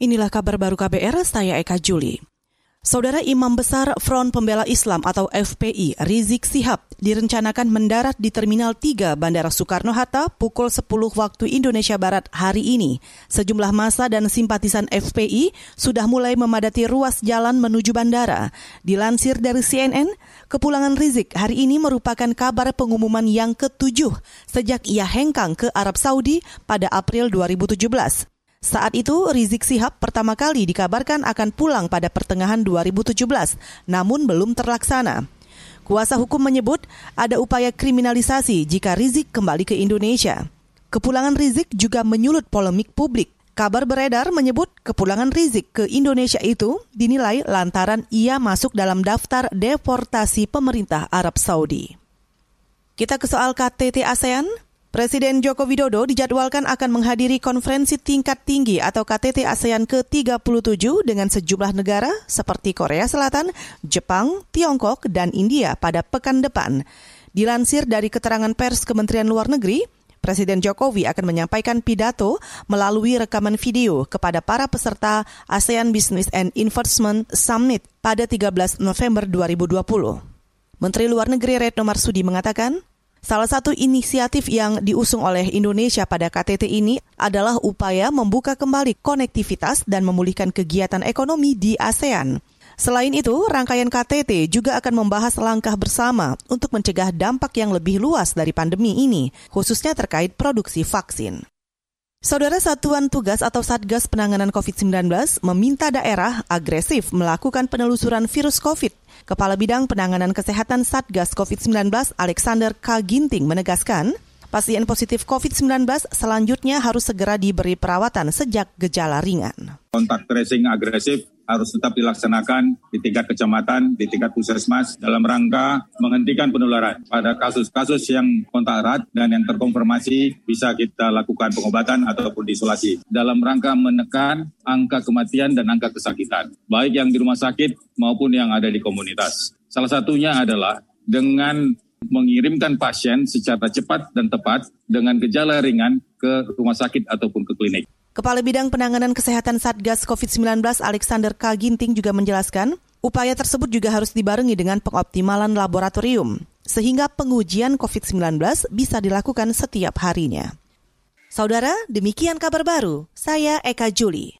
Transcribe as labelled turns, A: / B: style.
A: Inilah kabar baru KBR, saya Eka Juli. Saudara Imam Besar Front Pembela Islam atau FPI Rizik Sihab direncanakan mendarat di Terminal 3 Bandara Soekarno-Hatta pukul 10 waktu Indonesia Barat hari ini. Sejumlah masa dan simpatisan FPI sudah mulai memadati ruas jalan menuju bandara. Dilansir dari CNN, kepulangan Rizik hari ini merupakan kabar pengumuman yang ketujuh sejak ia hengkang ke Arab Saudi pada April 2017. Saat itu, Rizik Sihab pertama kali dikabarkan akan pulang pada pertengahan 2017, namun belum terlaksana. Kuasa hukum menyebut ada upaya kriminalisasi jika Rizik kembali ke Indonesia. Kepulangan Rizik juga menyulut polemik publik. Kabar beredar menyebut kepulangan Rizik ke Indonesia itu dinilai lantaran ia masuk dalam daftar deportasi pemerintah Arab Saudi. Kita ke soal KTT ASEAN. Presiden Joko Widodo dijadwalkan akan menghadiri konferensi tingkat tinggi atau KTT ASEAN ke-37 dengan sejumlah negara seperti Korea Selatan, Jepang, Tiongkok, dan India pada pekan depan. Dilansir dari keterangan pers Kementerian Luar Negeri, Presiden Jokowi akan menyampaikan pidato melalui rekaman video kepada para peserta ASEAN Business and Investment Summit pada 13 November 2020. Menteri Luar Negeri Retno Marsudi mengatakan, Salah satu inisiatif yang diusung oleh Indonesia pada KTT ini adalah upaya membuka kembali konektivitas dan memulihkan kegiatan ekonomi di ASEAN. Selain itu, rangkaian KTT juga akan membahas langkah bersama untuk mencegah dampak yang lebih luas dari pandemi ini, khususnya terkait produksi vaksin. Saudara Satuan Tugas atau Satgas Penanganan COVID-19 meminta daerah agresif melakukan penelusuran virus COVID. Kepala Bidang Penanganan Kesehatan Satgas COVID-19 Alexander K. Ginting menegaskan, pasien positif COVID-19 selanjutnya harus segera diberi perawatan sejak gejala ringan.
B: Kontak tracing agresif harus tetap dilaksanakan di tingkat kecamatan, di tingkat puskesmas dalam rangka menghentikan penularan. Pada kasus-kasus yang kontak erat dan yang terkonfirmasi bisa kita lakukan pengobatan ataupun diisolasi dalam rangka menekan angka kematian dan angka kesakitan, baik yang di rumah sakit maupun yang ada di komunitas. Salah satunya adalah dengan mengirimkan pasien secara cepat dan tepat dengan gejala ringan ke rumah sakit ataupun ke klinik.
A: Kepala Bidang Penanganan Kesehatan Satgas COVID-19 Alexander K. Ginting juga menjelaskan, upaya tersebut juga harus dibarengi dengan pengoptimalan laboratorium, sehingga pengujian COVID-19 bisa dilakukan setiap harinya. Saudara, demikian kabar baru. Saya Eka Juli.